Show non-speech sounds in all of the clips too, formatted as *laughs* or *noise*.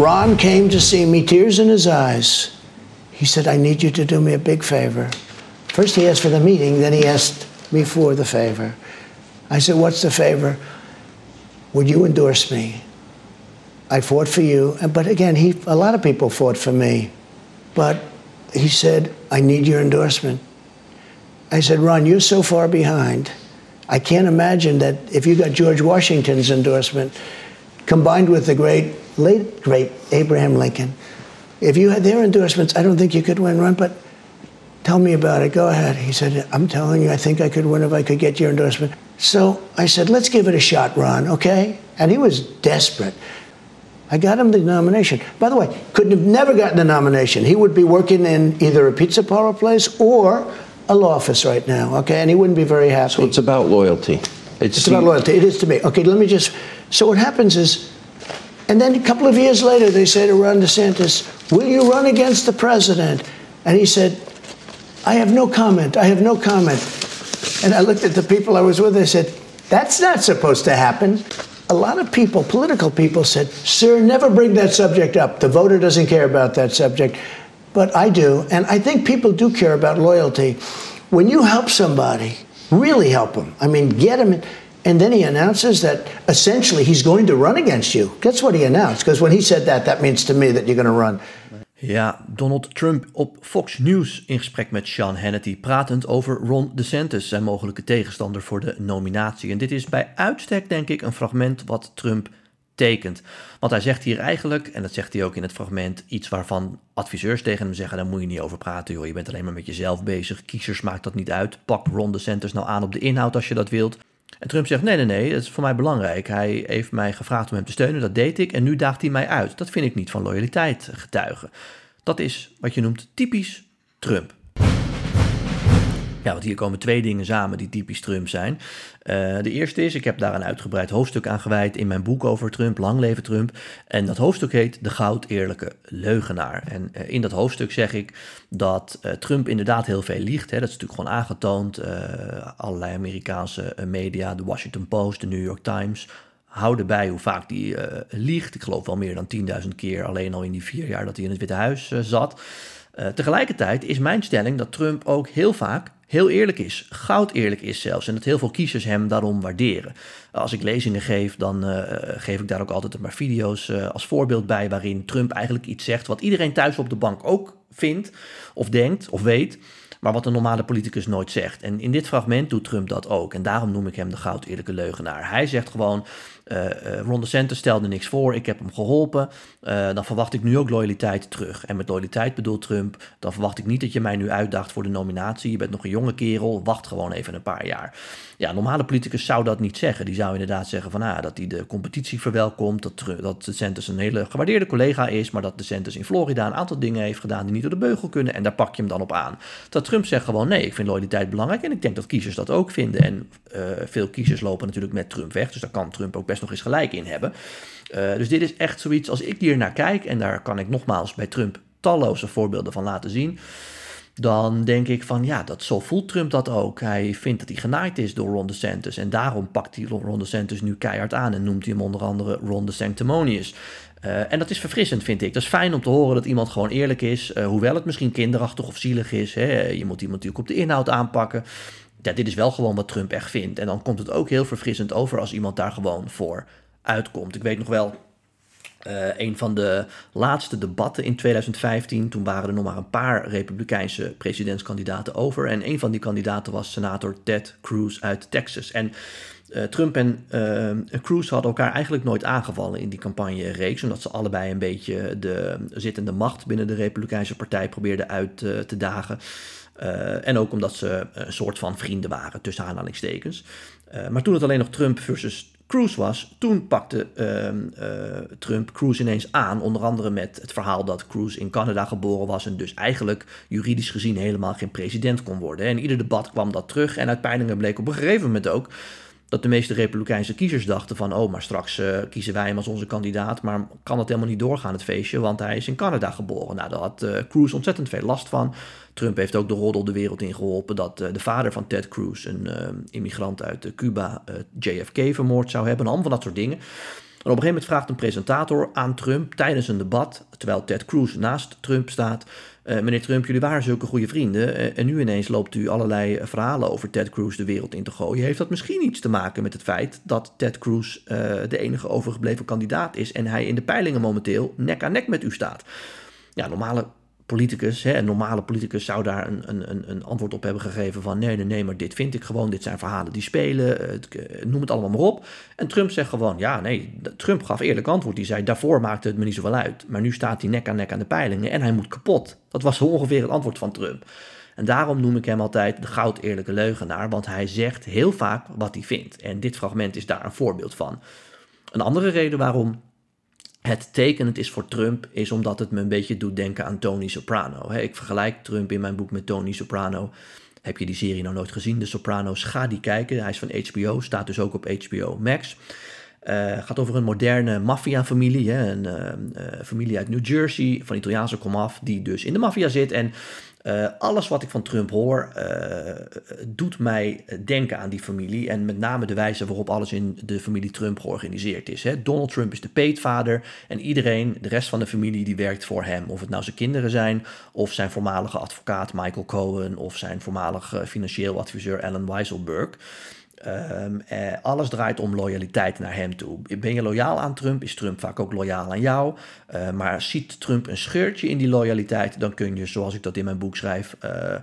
Ron came to see me, tears in his eyes. He said, I need you to do me a big favor. First, he asked for the meeting, then he asked me for the favor. I said, What's the favor? Would you endorse me? I fought for you. But again, he, a lot of people fought for me. But he said, I need your endorsement. I said, Ron, you're so far behind. I can't imagine that if you got George Washington's endorsement combined with the great, late, great Abraham Lincoln, if you had their endorsements, I don't think you could win, run, but tell me about it. Go ahead. He said, I'm telling you, I think I could win if I could get your endorsement. So I said, let's give it a shot, Ron, okay? And he was desperate. I got him the nomination. By the way, couldn't have never gotten the nomination. He would be working in either a pizza parlor place or a law office right now, okay? And he wouldn't be very happy. So it's about loyalty. It's, it's about loyalty. It is to me. Okay, let me just. So what happens is, and then a couple of years later, they say to Ron DeSantis, Will you run against the president? And he said, I have no comment. I have no comment. And I looked at the people I was with, I said, That's not supposed to happen a lot of people, political people, said, Sir, never bring that subject up. The voter doesn't care about that subject. But I do. And I think people do care about loyalty. When you help somebody, really help them, I mean, get them. And then he announces that essentially he's going to run against you. That's what he announced. Because when he said that, that means to me that you're going to run. Ja, Donald Trump op Fox News in gesprek met Sean Hannity, pratend over Ron DeSantis, zijn mogelijke tegenstander voor de nominatie. En dit is bij uitstek, denk ik, een fragment wat Trump tekent. Want hij zegt hier eigenlijk, en dat zegt hij ook in het fragment, iets waarvan adviseurs tegen hem zeggen: daar moet je niet over praten, joh. Je bent alleen maar met jezelf bezig. Kiezers maakt dat niet uit. Pak Ron DeSantis nou aan op de inhoud als je dat wilt. En Trump zegt: nee, nee, nee, dat is voor mij belangrijk. Hij heeft mij gevraagd om hem te steunen, dat deed ik. En nu daagt hij mij uit. Dat vind ik niet van loyaliteit getuigen. Dat is wat je noemt typisch Trump. Ja, want hier komen twee dingen samen die typisch Trump zijn. Uh, de eerste is, ik heb daar een uitgebreid hoofdstuk aan gewijd in mijn boek over Trump, Lang leven Trump. En dat hoofdstuk heet De Goud Eerlijke Leugenaar. En uh, in dat hoofdstuk zeg ik dat uh, Trump inderdaad heel veel liegt. Hè. Dat is natuurlijk gewoon aangetoond. allerlei Amerikaanse media, de Washington Post, de New York Times, houden bij hoe vaak hij liegt. Ik geloof wel meer dan 10.000 keer alleen al in die vier jaar dat hij in het Witte Huis zat. tegelijkertijd is mijn stelling dat Trump ook heel vaak heel eerlijk is, goud eerlijk is zelfs. En dat heel veel kiezers hem daarom waarderen. Als ik lezingen geef, dan uh, geef ik daar ook altijd een paar video's uh, als voorbeeld bij... waarin Trump eigenlijk iets zegt wat iedereen thuis op de bank ook vindt... of denkt of weet, maar wat een normale politicus nooit zegt. En in dit fragment doet Trump dat ook. En daarom noem ik hem de goud eerlijke leugenaar. Hij zegt gewoon, uh, Ron DeSantis stelde niks voor, ik heb hem geholpen. Uh, dan verwacht ik nu ook loyaliteit terug. En met loyaliteit bedoelt Trump, dan verwacht ik niet dat je mij nu uitdaagt voor de nominatie. Je bent nog een jonge kerel, wacht gewoon even een paar jaar. Ja, normale politicus zou dat niet zeggen. Die zou inderdaad zeggen van, ah, dat hij de competitie verwelkomt, dat, dat DeSantis een hele gewaardeerde collega is, maar dat DeSantis in Florida een aantal dingen heeft gedaan die niet door de beugel kunnen en daar pak je hem dan op aan. Dat Trump zegt gewoon, nee, ik vind loyaliteit belangrijk en ik denk dat kiezers dat ook vinden. En veel kiezers lopen natuurlijk met Trump weg, dus daar kan Trump ook best nog eens gelijk in hebben. Uh, dus dit is echt zoiets, als ik hier naar kijk, en daar kan ik nogmaals bij Trump talloze voorbeelden van laten zien. Dan denk ik van ja, dat, zo voelt Trump dat ook. Hij vindt dat hij genaaid is door Ron DeSantis. En daarom pakt hij Ron DeSantis nu keihard aan en noemt hij hem onder andere Ron DeSanctimonious. Uh, en dat is verfrissend, vind ik. Dat is fijn om te horen dat iemand gewoon eerlijk is. Uh, hoewel het misschien kinderachtig of zielig is. Hè. Je moet iemand natuurlijk op de inhoud aanpakken ja, dit is wel gewoon wat Trump echt vindt. En dan komt het ook heel verfrissend over als iemand daar gewoon voor uitkomt. Ik weet nog wel, uh, een van de laatste debatten in 2015, toen waren er nog maar een paar Republikeinse presidentskandidaten over. En een van die kandidaten was senator Ted Cruz uit Texas. En uh, Trump en uh, Cruz hadden elkaar eigenlijk nooit aangevallen in die campagne-reeks, omdat ze allebei een beetje de zittende macht binnen de Republikeinse partij probeerden uit te dagen. En ook omdat ze een soort van vrienden waren, tussen aanhalingstekens. Maar toen het alleen nog Trump versus Cruz was, toen pakte uh, Trump Cruz ineens aan. Onder andere met het verhaal dat Cruz in Canada geboren was en dus eigenlijk juridisch gezien helemaal geen president kon worden. En ieder debat kwam dat terug en uit peilingen bleek op een gegeven moment ook dat de meeste Republikeinse kiezers dachten van... oh, maar straks uh, kiezen wij hem als onze kandidaat... maar kan het helemaal niet doorgaan, het feestje... want hij is in Canada geboren. Nou, daar had uh, Cruz ontzettend veel last van. Trump heeft ook de roddel de wereld in geholpen... dat uh, de vader van Ted Cruz, een immigrant uit Cuba... JFK vermoord zou hebben, allemaal van dat soort dingen... Op een gegeven moment vraagt een presentator aan Trump tijdens een debat, terwijl Ted Cruz naast Trump staat, uh, meneer Trump, jullie waren zulke goede vrienden uh, en nu ineens loopt u allerlei verhalen over Ted Cruz de wereld in te gooien. Heeft dat misschien iets te maken met het feit dat Ted Cruz uh, de enige overgebleven kandidaat is en hij in de peilingen momenteel nek aan nek met u staat? Ja, normale politicus, hè, een normale politicus zou daar een, een, een antwoord op hebben gegeven van nee, nee, nee, maar dit vind ik gewoon, dit zijn verhalen die spelen, het, noem het allemaal maar op. En Trump zegt gewoon, ja, nee, Trump gaf eerlijk antwoord. Die zei, daarvoor maakte het me niet zoveel uit, maar nu staat hij nek aan nek aan de peilingen en hij moet kapot. Dat was *laughs* ongeveer het antwoord van Trump. En daarom noem ik hem altijd de goud eerlijke leugenaar, want hij zegt heel vaak wat hij vindt. En dit fragment is daar een voorbeeld van. Een andere reden waarom het tekenend is voor Trump, is omdat het me een beetje doet denken aan Tony Soprano. Ik vergelijk Trump in mijn boek met Tony Soprano. Heb je die serie nou nooit gezien, De Sopranos? Ga die kijken. Hij is van HBO, staat dus ook op HBO Max. Uh, gaat over een moderne maffiafamilie, een uh, uh, familie uit New Jersey, van Italiaanse komaf, die dus in de maffia zit. En uh, alles wat ik van Trump hoor, uh, doet mij denken aan die familie. En met name de wijze waarop alles in de familie Trump georganiseerd is. Hè. Donald Trump is de peetvader. En iedereen, de rest van de familie, die werkt voor hem. Of het nou zijn kinderen zijn, of zijn voormalige advocaat Michael Cohen, of zijn voormalige financieel adviseur Alan Weisselberg. Um, eh, alles draait om loyaliteit naar hem toe. Ben je loyaal aan Trump, is Trump vaak ook loyaal aan jou. Uh, maar ziet Trump een scheurtje in die loyaliteit, dan kun je, zoals ik dat in mijn boek schrijf, uh,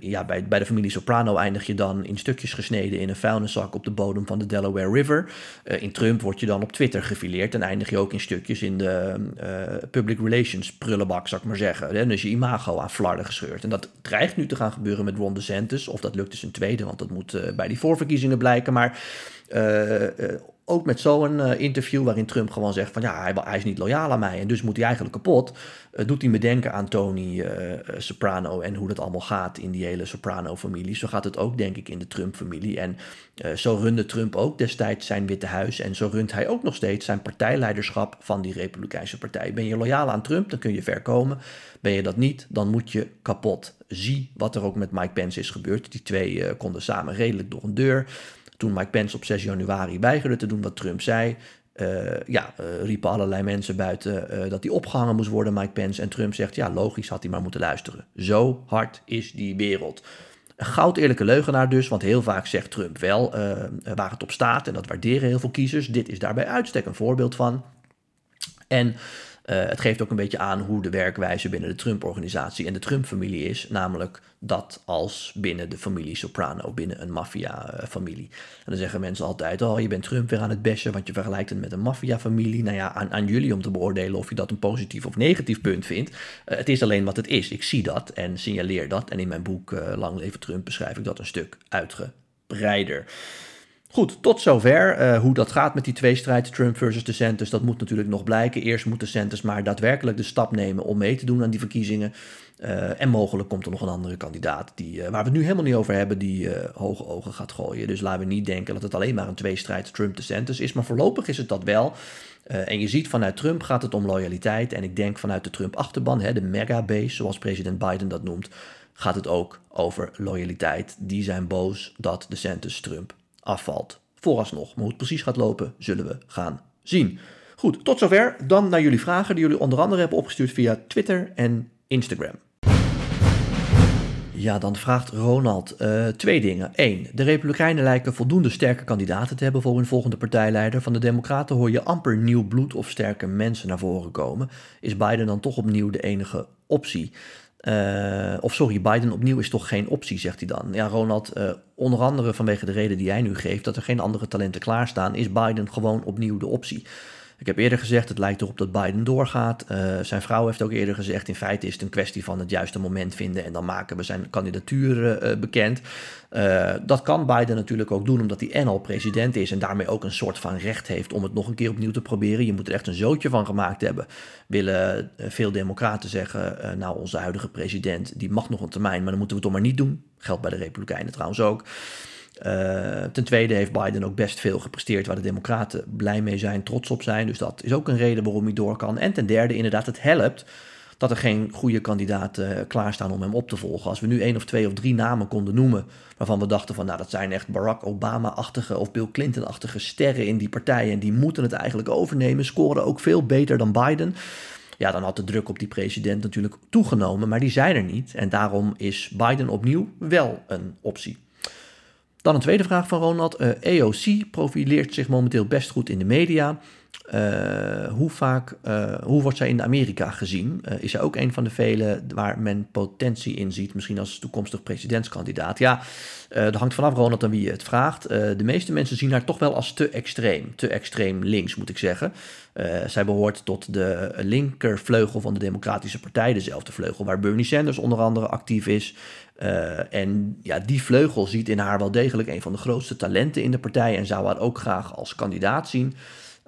ja, bij, bij de familie Soprano eindig je dan in stukjes gesneden in een vuilniszak op de bodem van de Delaware River. Uh, in Trump word je dan op Twitter gefileerd en eindig je ook in stukjes in de uh, public relations prullenbak, zou ik maar zeggen. En dus je imago aan flarden gescheurd. En dat dreigt nu te gaan gebeuren met Ron DeSantis. Of dat lukt dus een tweede, want dat moet bij die voorverkiezingen blijken. Maar ook met zo'n uh, interview waarin Trump gewoon zegt van ja, hij, is niet loyaal aan mij en dus moet hij eigenlijk kapot. Uh, doet hij me denken aan Tony uh, Soprano en hoe dat allemaal gaat in die hele Soprano-familie. Zo gaat het ook denk ik in de Trump-familie. En zo runde Trump ook destijds zijn Witte Huis en zo runt hij ook nog steeds zijn partijleiderschap van die Republikeinse partij. Ben je loyaal aan Trump, dan kun je ver komen. Ben je dat niet, dan moet je kapot. Zie wat er ook met Mike Pence is gebeurd. Die twee konden samen redelijk door een deur. Toen Mike Pence op 6 januari weigerde te doen wat Trump zei, uh, ja, uh, riepen allerlei mensen buiten uh, dat hij opgehangen moest worden, Mike Pence. En Trump zegt, ja, logisch had hij maar moeten luisteren. Zo hard is die wereld. Een goud eerlijke leugenaar dus, want heel vaak zegt Trump wel waar het op staat. En dat waarderen heel veel kiezers. Dit is daarbij uitstek een voorbeeld van. En uh, het geeft ook een beetje aan hoe de werkwijze binnen de Trump-organisatie en de Trump-familie is. Namelijk dat als binnen de familie Soprano, binnen een maffia-familie. En dan zeggen mensen altijd: Oh, je bent Trump weer aan het bashen, want je vergelijkt het met een maffia-familie. Nou ja, aan, aan, jullie om te beoordelen of je dat een positief of negatief punt vindt. Uh, het is alleen wat het is. Ik zie dat en signaleer dat. En in mijn boek uh, Lang Leven Trump beschrijf ik dat een stuk uitgebreider. Goed, tot zover. Uh, hoe dat gaat met die tweestrijd, Trump versus DeSantis, dat moet natuurlijk nog blijken. Eerst moet DeSantis maar daadwerkelijk de stap nemen om mee te doen aan die verkiezingen. Uh, en mogelijk komt er nog een andere kandidaat, die, uh, waar we het nu helemaal niet over hebben, die hoge ogen gaat gooien. Dus laten we niet denken dat het alleen maar een tweestrijd Trump-DeSantis is. Maar voorlopig is het dat wel. en je ziet vanuit Trump gaat het om loyaliteit. En ik denk vanuit de Trump-achterban, de mega-base, zoals president Biden dat noemt, gaat het ook over loyaliteit. Die zijn boos dat DeSantis Trump afvalt. Vooralsnog, maar hoe het precies gaat lopen, zullen we gaan zien. Goed, tot zover. Dan naar jullie vragen die jullie onder andere hebben opgestuurd via Twitter en Instagram. Ja, dan vraagt Ronald uh, twee dingen. Eén, de Republikeinen lijken voldoende sterke kandidaten te hebben voor hun volgende partijleider. Van de Democraten hoor je amper nieuw bloed of sterke mensen naar voren komen. Is Biden dan toch opnieuw de enige optie? Uh, of sorry, Biden opnieuw is toch geen optie, zegt hij dan. Ja, Ronald, uh, onder andere vanwege de reden die jij nu geeft, dat er geen andere talenten klaarstaan, is Biden gewoon opnieuw de optie. Ik heb eerder gezegd, het lijkt erop dat Biden doorgaat. Uh, zijn vrouw heeft ook eerder gezegd, in feite is het een kwestie van het juiste moment vinden en dan maken we zijn kandidatuur uh, bekend. Uh, dat kan Biden natuurlijk ook doen, omdat hij en al president is en daarmee ook een soort van recht heeft om het nog een keer opnieuw te proberen. Je moet er echt een zootje van gemaakt hebben. Willen veel democraten zeggen, nou onze huidige president, die mag nog een termijn, maar dan moeten we het toch maar niet doen. Geldt bij de Republikeinen trouwens ook. Uh, ten tweede heeft Biden ook best veel gepresteerd waar de Democraten blij mee zijn, trots op zijn. Dus dat is ook een reden waarom hij door kan. En ten derde, inderdaad, het helpt dat er geen goede kandidaten klaarstaan om hem op te volgen. Als we nu één of twee of drie namen konden noemen waarvan we dachten van nou dat zijn echt Barack Obama-achtige of Bill Clinton-achtige sterren in die partijen en die moeten het eigenlijk overnemen, scoren ook veel beter dan Biden. Ja, dan had de druk op die president natuurlijk toegenomen, maar die zijn er niet. En daarom is Biden opnieuw wel een optie. Dan een tweede vraag van Ronald. EOC eh, e profileert zich momenteel best goed in de media. Uh, hoe vaak, uh, hoe wordt zij in Amerika gezien? Uh, is zij ook een van de vele waar men potentie in ziet, misschien als toekomstig presidentskandidaat? Ja, dat hangt vanaf, Ronald, aan wie je het vraagt. de meeste mensen zien haar toch wel als te extreem, te extreem links, moet ik zeggen. zij behoort tot de linkervleugel van de Democratische Partij, dezelfde vleugel waar Bernie Sanders onder andere actief is. En ja, die vleugel ziet in haar wel degelijk een van de grootste talenten in de partij en zou haar ook graag als kandidaat zien.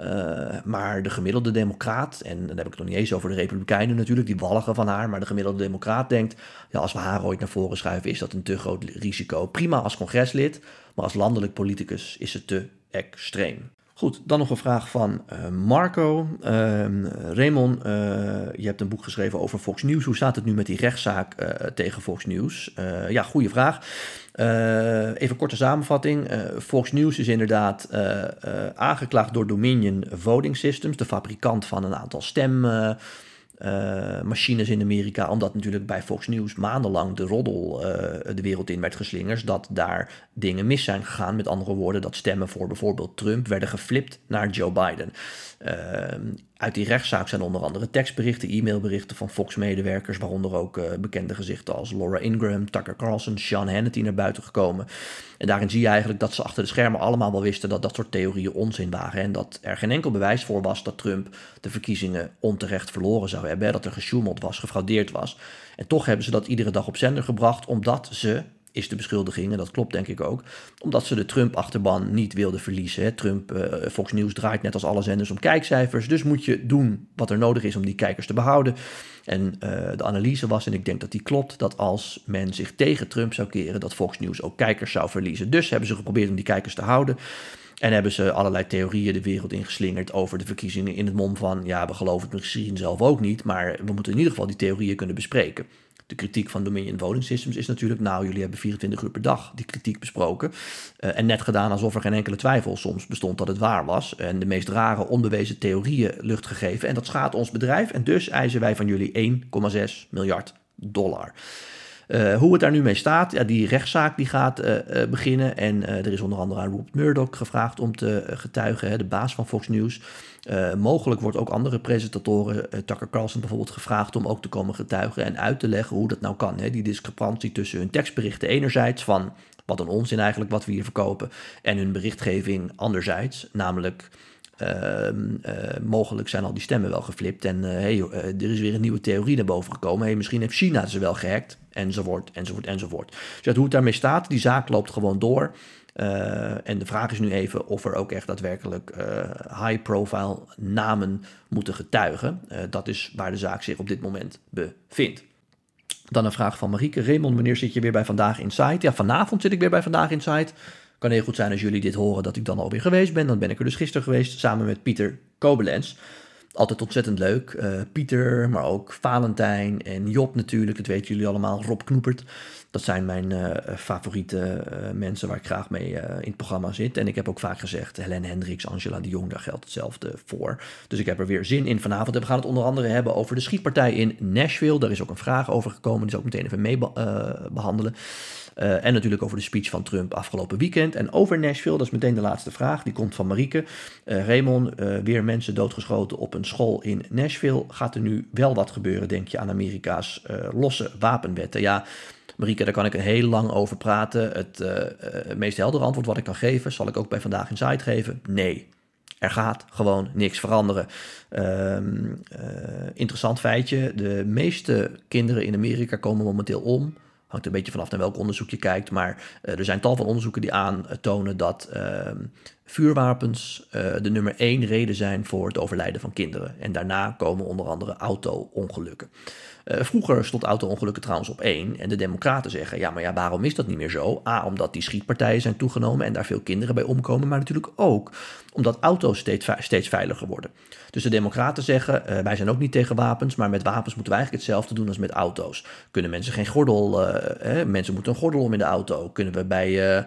Uh, maar de gemiddelde democraat, en dan heb ik het nog niet eens over de republikeinen natuurlijk, die walgen van haar, maar de gemiddelde democraat denkt, ja, als we haar ooit naar voren schuiven, is dat een te groot risico. Prima als congreslid, maar als landelijk politicus is het te extreem. Goed, dan nog een vraag van uh, Marco. Uh, Raymond, uh, je hebt een boek geschreven over Fox News. Hoe staat het nu met die rechtszaak tegen Fox News? ja, goede vraag. even korte samenvatting. Fox News is inderdaad aangeklaagd door Dominion Voting Systems, de fabrikant van een aantal stem uh, machines in Amerika, omdat natuurlijk bij Fox News maandenlang de roddel uh, de wereld in werd geslingerd, dat daar dingen mis zijn gegaan. Met andere woorden, dat stemmen voor bijvoorbeeld Trump werden geflipt naar Joe Biden. Uh, uit die rechtszaak zijn onder andere tekstberichten, e-mailberichten van Fox-medewerkers, waaronder ook bekende gezichten als Laura Ingraham, Tucker Carlson, Sean Hannity naar buiten gekomen. En daarin zie je eigenlijk dat ze achter de schermen allemaal wel wisten dat dat soort theorieën onzin waren. En dat er geen enkel bewijs voor was dat Trump de verkiezingen onterecht verloren zou hebben. Dat er gesjoemeld was, gefraudeerd was. En toch hebben ze dat iedere dag op zender gebracht, omdat ze is de beschuldiging, en dat klopt denk ik ook, omdat ze de Trump-achterban niet wilden verliezen. Trump, uh, Fox News draait net als alle zenders om kijkcijfers, dus moet je doen wat er nodig is om die kijkers te behouden. En uh, de analyse was, en ik denk dat die klopt, dat als men zich tegen Trump zou keren, dat Fox News ook kijkers zou verliezen. Dus hebben ze geprobeerd om die kijkers te houden. En hebben ze allerlei theorieën de wereld ingeslingerd over de verkiezingen in het mom van, ja, we geloven het misschien zelf ook niet, maar we moeten in ieder geval die theorieën kunnen bespreken. De kritiek van Dominion Voting Systems is natuurlijk, nou, jullie hebben 24 uur per dag die kritiek besproken. Uh, en net gedaan alsof er geen enkele twijfel soms bestond dat het waar was. En de meest rare onbewezen theorieën lucht gegeven. En dat schaadt ons bedrijf. En dus eisen wij van jullie 1,6 miljard dollar. Uh, hoe het daar nu mee staat, ja, die rechtszaak die gaat uh, uh, beginnen. En er is onder andere aan Rupert Murdoch gevraagd om te getuigen, hè, de baas van Fox News. mogelijk wordt ook andere presentatoren, Tucker Carlson bijvoorbeeld, gevraagd om ook te komen getuigen en uit te leggen hoe dat nou kan. Hè. Die discrepantie tussen hun tekstberichten enerzijds van wat een onzin eigenlijk wat we hier verkopen, en hun berichtgeving anderzijds, namelijk Ehm, eh, mogelijk zijn al die stemmen wel geflipt. En hey, er is weer een nieuwe theorie naar boven gekomen. Hey, misschien heeft China ze wel gehackt. Enzovoort, enzovoort, enzovoort. Dus hoe het daarmee staat, die zaak loopt gewoon door. en de vraag is nu even of er ook echt daadwerkelijk high-profile namen moeten getuigen. dat is waar de zaak zich op dit moment bevindt. Dan een vraag van Marieke. Raymond, wanneer zit je weer bij Vandaag Inside? Ja, vanavond zit ik weer bij Vandaag Inside. Kan heel goed zijn als jullie dit horen dat ik dan alweer geweest ben. Dan ben ik er dus gisteren geweest samen met Pieter Kobelens. Altijd ontzettend leuk. Uh, Pieter, maar ook Valentijn en Job natuurlijk. Dat weten jullie allemaal. Rob Knoepert. Dat zijn mijn uh, favoriete uh, mensen waar ik graag mee in het programma zit. En ik heb ook vaak gezegd, Helen Hendricks, Angela de Jong, daar geldt hetzelfde voor. Dus ik heb er weer zin in vanavond. We gaan het onder andere hebben over de schietpartij in Nashville. Daar is ook een vraag over gekomen. Die zal ik meteen even mee behandelen. En natuurlijk over de speech van Trump afgelopen weekend. En over Nashville, dat is meteen de laatste vraag. Die komt van Marieke. Raymond, weer mensen doodgeschoten op een school in Nashville. Gaat er nu wel wat gebeuren, denk je, aan Amerika's losse wapenwetten? Ja, Marieke, daar kan ik heel lang over praten. Het meest heldere antwoord wat ik kan geven, zal ik ook bij Vandaag in Site geven. Nee. Er gaat gewoon niks veranderen. Um, interessant feitje: de meeste kinderen in Amerika komen momenteel om Hangt een beetje vanaf naar welk onderzoek je kijkt. Maar er zijn tal van onderzoeken die aantonen dat ehm, vuurwapens de nummer één reden zijn voor het overlijden van kinderen. En daarna komen onder andere auto-ongelukken. Uh, vroeger stond auto-ongelukken trouwens op één. En de Democraten zeggen: ja, maar ja, waarom is dat niet meer zo? A, omdat die schietpartijen zijn toegenomen en daar veel kinderen bij omkomen. Maar natuurlijk ook omdat auto's steeds, steeds veiliger worden. Dus de Democraten zeggen: uh, wij zijn ook niet tegen wapens. Maar met wapens moeten we eigenlijk hetzelfde doen als met auto's. Kunnen mensen geen gordel. Uh, mensen moeten een gordel om in de auto. Kunnen we bij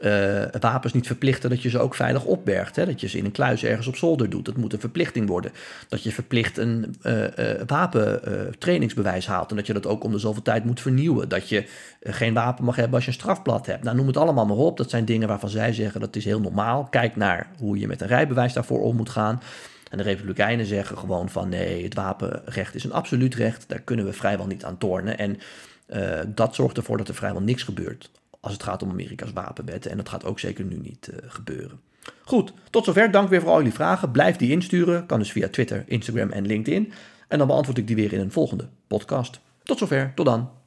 uh, wapens niet verplichten dat je ze ook veilig opbergt. Hè? Dat je ze in een kluis ergens op zolder doet. Dat moet een verplichting worden. Dat je verplicht een uh, uh, wapentrainingsbewijs haalt. En dat je dat ook om de zoveel tijd moet vernieuwen. Dat je geen wapen mag hebben als je een strafblad hebt. Nou, noem het allemaal maar op. Dat zijn dingen waarvan zij zeggen dat is heel normaal. Kijk naar hoe je met een rijbewijs daarvoor om moet gaan. En de Republikeinen zeggen gewoon van nee, het wapenrecht is een absoluut recht. Daar kunnen we vrijwel niet aan tornen. En dat zorgt ervoor dat er vrijwel niks gebeurt als het gaat om Amerika's wapenwet. En dat gaat ook zeker nu niet uh, gebeuren. Goed, tot zover. Dank weer voor al jullie vragen. Blijf die insturen. Kan dus via Twitter, Instagram en LinkedIn. En dan beantwoord ik die weer in een volgende podcast. Tot zover. Tot dan.